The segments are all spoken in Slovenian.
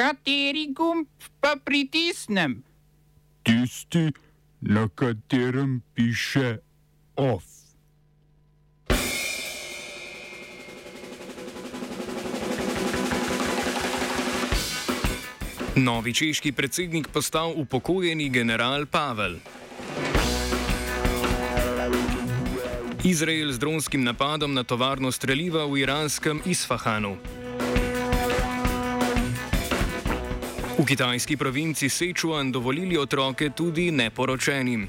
Kateri gumb pa pritisnem? Tisti, na katerem piše OF. Novi češki predsednik postal upokojeni general Pavel. Izrael z dronskim napadom na tovarno streljiva v iranskem Isfahanu. V kitajski provinci Sichuan dovolili otroke tudi neporočenim.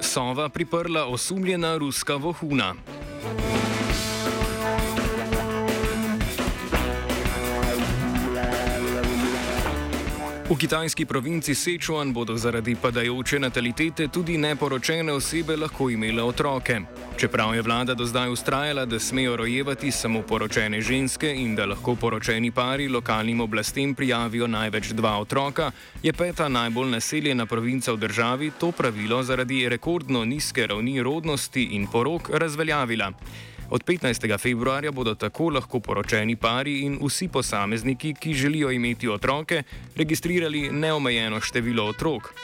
Sova priprla osumljena ruska vohuna. V kitajski provinci Sichuan bodo zaradi padajoče natalitete tudi neporočene osebe lahko imele otroke. Čeprav je vlada do zdaj ustrajala, da smejo rojevati samo poročene ženske in da lahko poročeni pari lokalnim oblastem prijavijo največ dva otroka, je peta najbolj naseljena provinca v državi to pravilo zaradi rekordno nizke ravni rodnosti in porok razveljavila. Od 15. februarja bodo tako lahko poročeni pari in vsi posamezniki, ki želijo imeti otroke, registrirali neomejeno število otrok.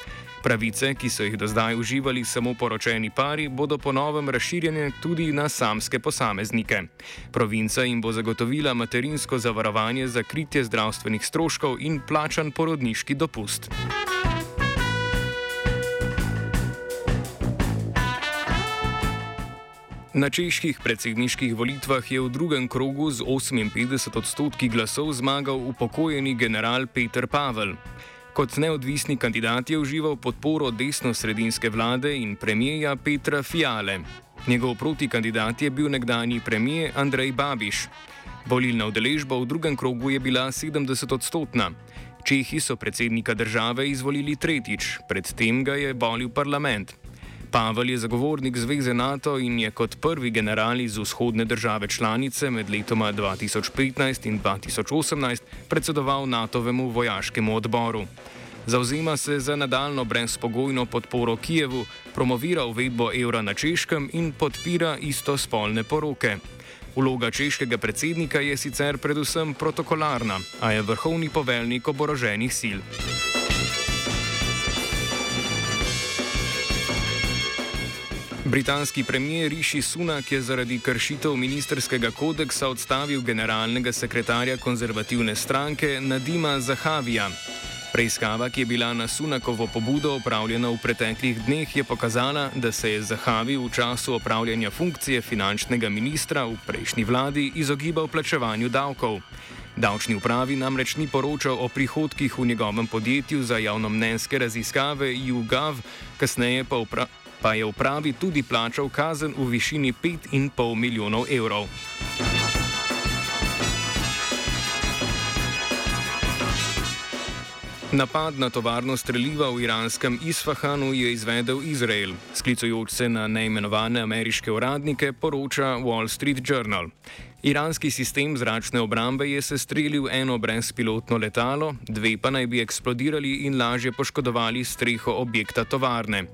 Pravice, ki so jih do zdaj uživali samo poročeni pari, bodo ponovem razširjene tudi na samske posameznike. Provinca jim bo zagotovila materinsko zavarovanje za kritje zdravstvenih stroškov in plačan porodniški dopust. Na čeških predsedniških volitvah je v drugem krogu z 58 odstotki glasov zmagal upokojeni general Peter Pavel. Kot neodvisni kandidat je užival podporo desno-sredinske vlade in premijeja Petra Fiale. Njegov protikandidat je bil nekdani premijer Andrej Babiš. Volilna udeležba v drugem krogu je bila 70 odstotna. Čehi so predsednika države izvolili tretjič, predtem ga je volil parlament. Pavel je zagovornik Zveze NATO in je kot prvi general iz vzhodne države članice med letoma 2015 in 2018 predsedoval NATO-vemu vojaškemu odboru. Zauzema se za nadaljno brezpogojno podporo Kijevu, promovira uvedbo evra na češkem in podpira istospolne poroke. Vloga češkega predsednika je sicer predvsem protokolarna, a je vrhovni poveljnik oboroženih sil. Britanski premijer Rishi Sunak je zaradi kršitev ministerskega kodeksa odstavil generalnega sekretarja konzervativne stranke Nadima Zahavija. Preiskava, ki je bila na Sunakovo pobudo opravljena v preteklih dneh, je pokazala, da se je Zahavi v času opravljanja funkcije finančnega ministra v prejšnji vladi izogibal plačevanju davkov. Davčni upravi namreč ni poročal o prihodkih v njegovem podjetju za javnomnenjske raziskave UGAV, kasneje pa upravljal pa je upravi tudi plačal kazen v višini 5,5 milijonov evrov. Napad na tovarno streljiva v iranskem Isfahanu je izvedel Izrael, sklicujoč se na neimenovane ameriške uradnike, poroča Wall Street Journal. Iranski sistem zračne obrambe je sestrelil eno brezpilotno letalo, dve pa naj bi eksplodirali in lažje poškodovali streho objekta tovarne.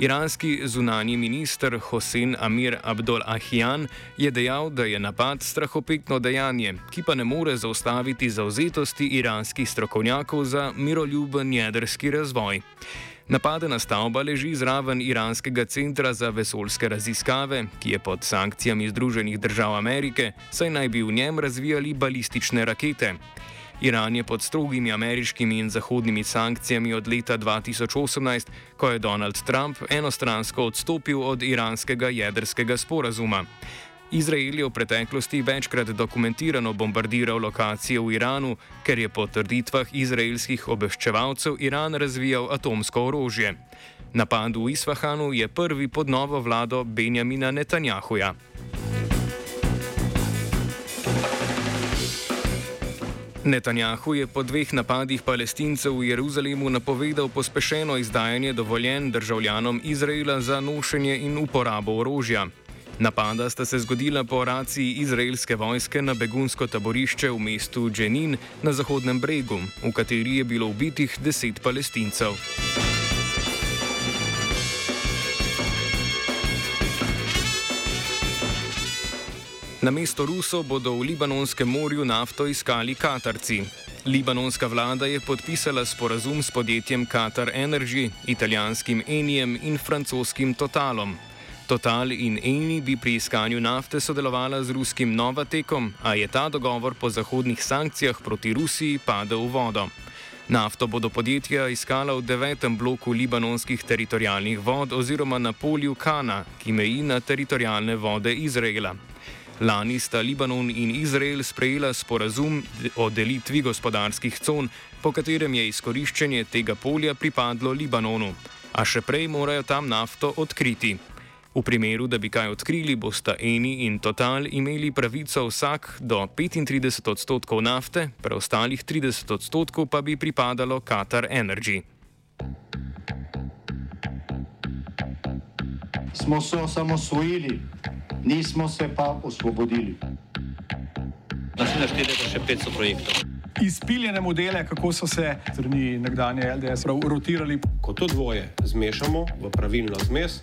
Iranski zunani minister Hosen Amir Abdul Ahijan je dejal, da je napad strahopetno dejanje, ki pa ne more zaustaviti zauzetosti iranskih strokovnjakov za miroljuben jedrski razvoj. Napadena stavba leži zraven iranskega centra za vesoljske raziskave, ki je pod sankcijami Združenih držav Amerike, saj naj bi v njem razvijali balistične rakete. Iran je pod strogimi ameriškimi in zahodnimi sankcijami od leta 2018, ko je Donald Trump enostransko odstopil od iranskega jedrskega sporazuma. Izrael je v preteklosti večkrat dokumentirano bombardiral lokacije v Iranu, ker je po trditvah izraelskih obveščevalcev Iran razvijal atomsko orožje. Napad v Isfahanu je prvi pod novo vlado Benjamina Netanjahuja. Netanjahu je po dveh napadih palestincev v Jeruzalemu napovedal pospešeno izdajanje dovoljen državljanom Izraela za nošenje in uporabo orožja. Napada sta se zgodila po raciji izraelske vojske na begunsko taborišče v mestu Dženin na Zahodnem bregu, v kateri je bilo ubitih deset palestincev. Na mesto Rusov bodo v Libanonskem morju nafto iskali Katarci. Libanonska vlada je podpisala sporazum s podjetjem Qatar Energy, italijanskim Enijem in francoskim Totalom. Total in Eni bi pri iskanju nafte sodelovala z ruskim Novatekom, a je ta dogovor po zahodnih sankcijah proti Rusiji padel v vodo. Nafto bodo podjetja iskala v devetem bloku libanonskih teritorijalnih vod oziroma na polju Kana, ki meji na teritorijalne vode Izraela. Lani sta Libanon in Izrael sprejela sporazum o delitvi gospodarskih con, po katerem je izkoriščenje tega polja pripadlo Libanonu, a še prej morajo tam nafto odkriti. V primeru, da bi kaj odkrili, bosta Eni in Total imeli pravico vsak do 35 odstotkov nafte, preostalih 30 odstotkov pa bi pripadalo Qatar Energy. Smo se osamosvojili, nismo se pa osvobodili. Naslednje štiri leta še 500 projektov. Izpiljene modele, kako so se strani nekdanje LDS rotirali. Ko to dvoje zmešamo v pravilno zmes,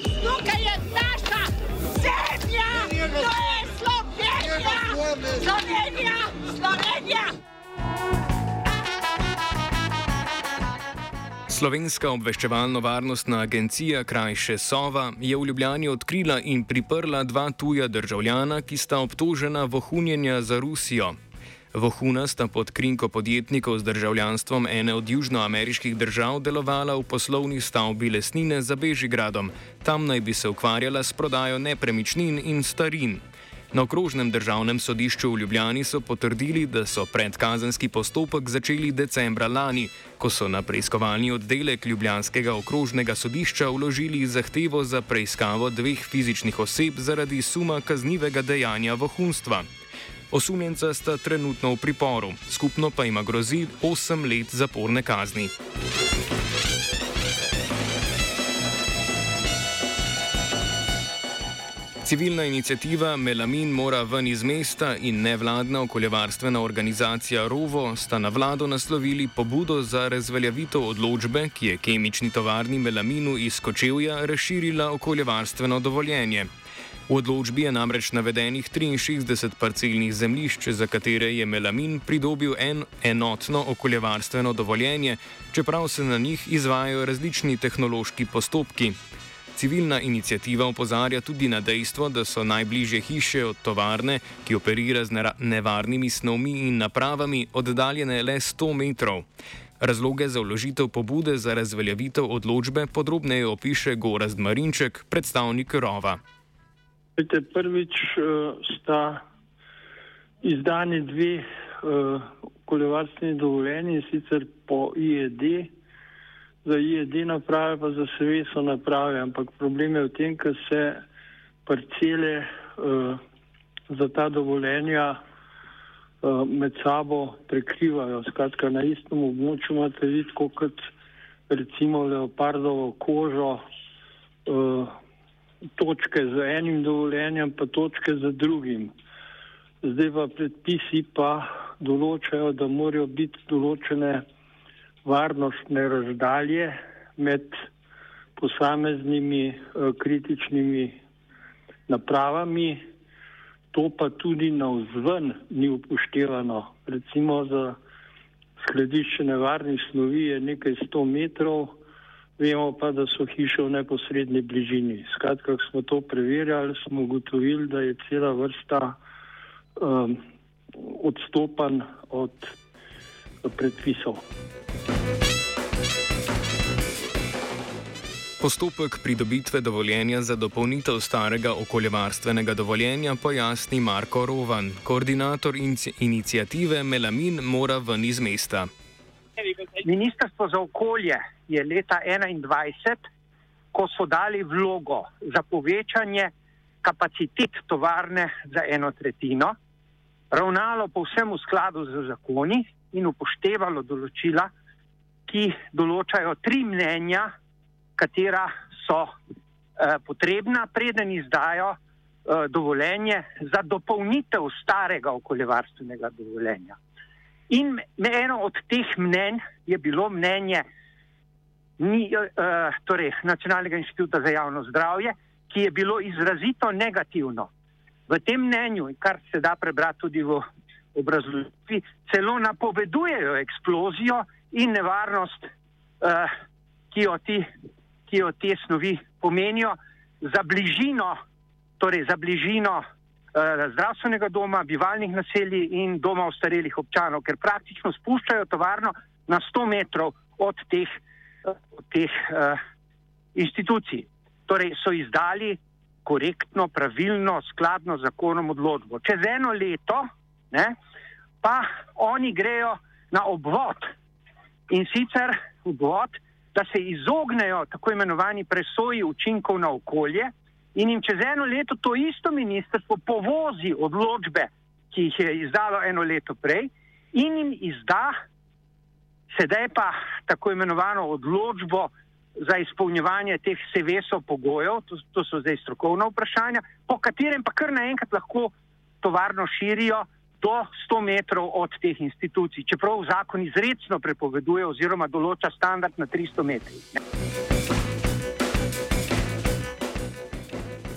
Slovenska obveščevalno-varnostna agencija krajše Sova je v Ljubljani odkrila in priprla dva tuja državljana, ki sta obtožena vohunjenja za Rusijo. Vohuna sta pod krinko podjetnikov z državljanstvom ene od južnoameriških držav delovala v poslovni stavbi Lesnine za Bežigradom. Tam naj bi se ukvarjala s prodajo nepremičnin in starin. Na okrožnem državnem sodišču v Ljubljani so potrdili, da so predkazanski postopek začeli decembra lani, ko so na preiskovalni oddelek Ljubljanskega okrožnega sodišča vložili zahtevo za preiskavo dveh fizičnih oseb zaradi suma kaznivega dejanja vohunstva. Osumljenca sta trenutno v priporu, skupno pa ima grozi 8 let zaporne kazni. Civilna inicijativa Melamin mora ven iz mesta in nevladna okoljevarstvena organizacija Rovo sta na vlado naslovili pobudo za razveljavitev odločbe, ki je kemični tovarni Melaminu iz Kočevja razširila okoljevarstveno dovoljenje. V odločbi je namreč navedenih 63 parcelnih zemljišč, za katere je Melamin pridobil en enotno okoljevarstveno dovoljenje, čeprav se na njih izvajajo različni tehnološki postopki. Civilna inicijativa opozarja tudi na dejstvo, da so najbližje hiše od tovarne, ki operira z nevarnimi snovmi in napravami, oddaljene le 100 metrov. Razloge za vložitev pobude za razveljavitev odločbe podrobneje opiše Gorazd Marinček, predstavnik Rova. Prvič sta izdani dve okoljevarstveni dovoljenji, sicer po IED za IED naprave, pa za SVSO naprave, ampak problem je v tem, ker se parcele uh, za ta dovoljenja uh, med sabo prekrivajo. Skratka, na istem območju imate vidko kot recimo leopardovo kožo, uh, točke z enim dovoljenjem, pa točke z drugim. Zdaj pa predpisi pa določajo, da morajo biti določene varnostne razdalje med posameznimi uh, kritičnimi napravami, to pa tudi na vzven ni upoštevano. Recimo za skladišče nevarnih snovi je nekaj sto metrov, vemo pa, da so hiše v neposrednji bližini. Skratka, ko smo to preverjali, smo ugotovili, da je cela vrsta um, odstopan od predpisov. Postopek pridobitve dovoljenja za dopolnitev starega okoljevarstvenega dovoljenja pojasni Marko Rovan, koordinator inicijative Melamin mora ven iz mesta. Ministrstvo za okolje je leta 2021, ko so dali vlogo za povečanje kapacitet tovarne za eno tretjino, ravnalo povsem v skladu z zakoni in upoštevalo določila, ki določajo tri mnenja, katera so eh, potrebna, preden izdajo eh, dovoljenje za dopolnitev starega okoljevarstvenega dovoljenja. In eno od teh mnenj je bilo mnenje ni, uh, torej, Nacionalnega inštituta za javno zdravje, ki je bilo izrazito negativno. V tem mnenju, kar se da prebrati tudi v obrazložitvi, celo napovedujejo eksplozijo in nevarnost, uh, ki, jo ti, ki jo te snovi pomenijo za bližino, torej za bližino uh, zdravstvenega doma, bivalnih naselij in doma ostarelih občanov, ker praktično spuščajo tovarno na 100 metrov od teh, od teh uh, institucij. Torej so izdali korektno, pravilno, skladno z zakonom odločbo. Čez eno leto ne, pa oni grejo na obvod. In sicer obvod, da se izognejo tako imenovani presoji učinkov na okolje in jim čez eno leto to isto ministrstvo povozi odločbe, ki jih je izdalo eno leto prej in jim izda sedaj pa tako imenovano odločbo za izpolnjevanje teh sevesov pogojev, to, to so zdaj strokovna vprašanja, po katerem pa kar naenkrat lahko tovarno širijo do 100 metrov od teh institucij, čeprav zakon izredno prepoveduje oziroma določa standard na 300 metrih.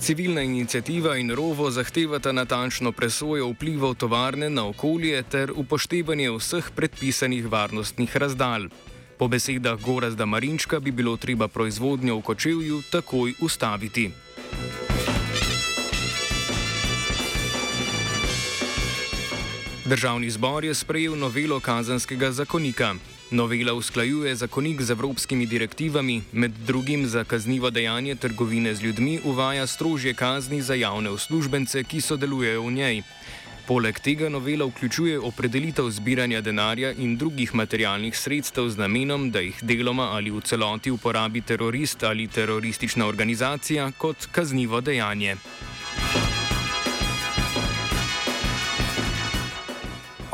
Civilna inicijativa in rovo zahtevata natančno presojo vplivov tovarne na okolje ter upoštevanje vseh predpisanih varnostnih razdalj. Po besedah Gorazda Marinčka bi bilo treba proizvodnjo v kočevju takoj ustaviti. Državni zbor je sprejel novelo kazanskega zakonika. Novela usklajuje zakonik z evropskimi direktivami, med drugim za kaznivo dejanje trgovine z ljudmi uvaja strožje kazni za javne uslužbence, ki sodelujejo v njej. Poleg tega novela vključuje opredelitev zbiranja denarja in drugih materialnih sredstev z namenom, da jih deloma ali v celoti uporabi terorist ali teroristična organizacija kot kaznivo dejanje.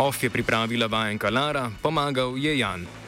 OF je pripravila vajenka Lara, pomagal je Jan.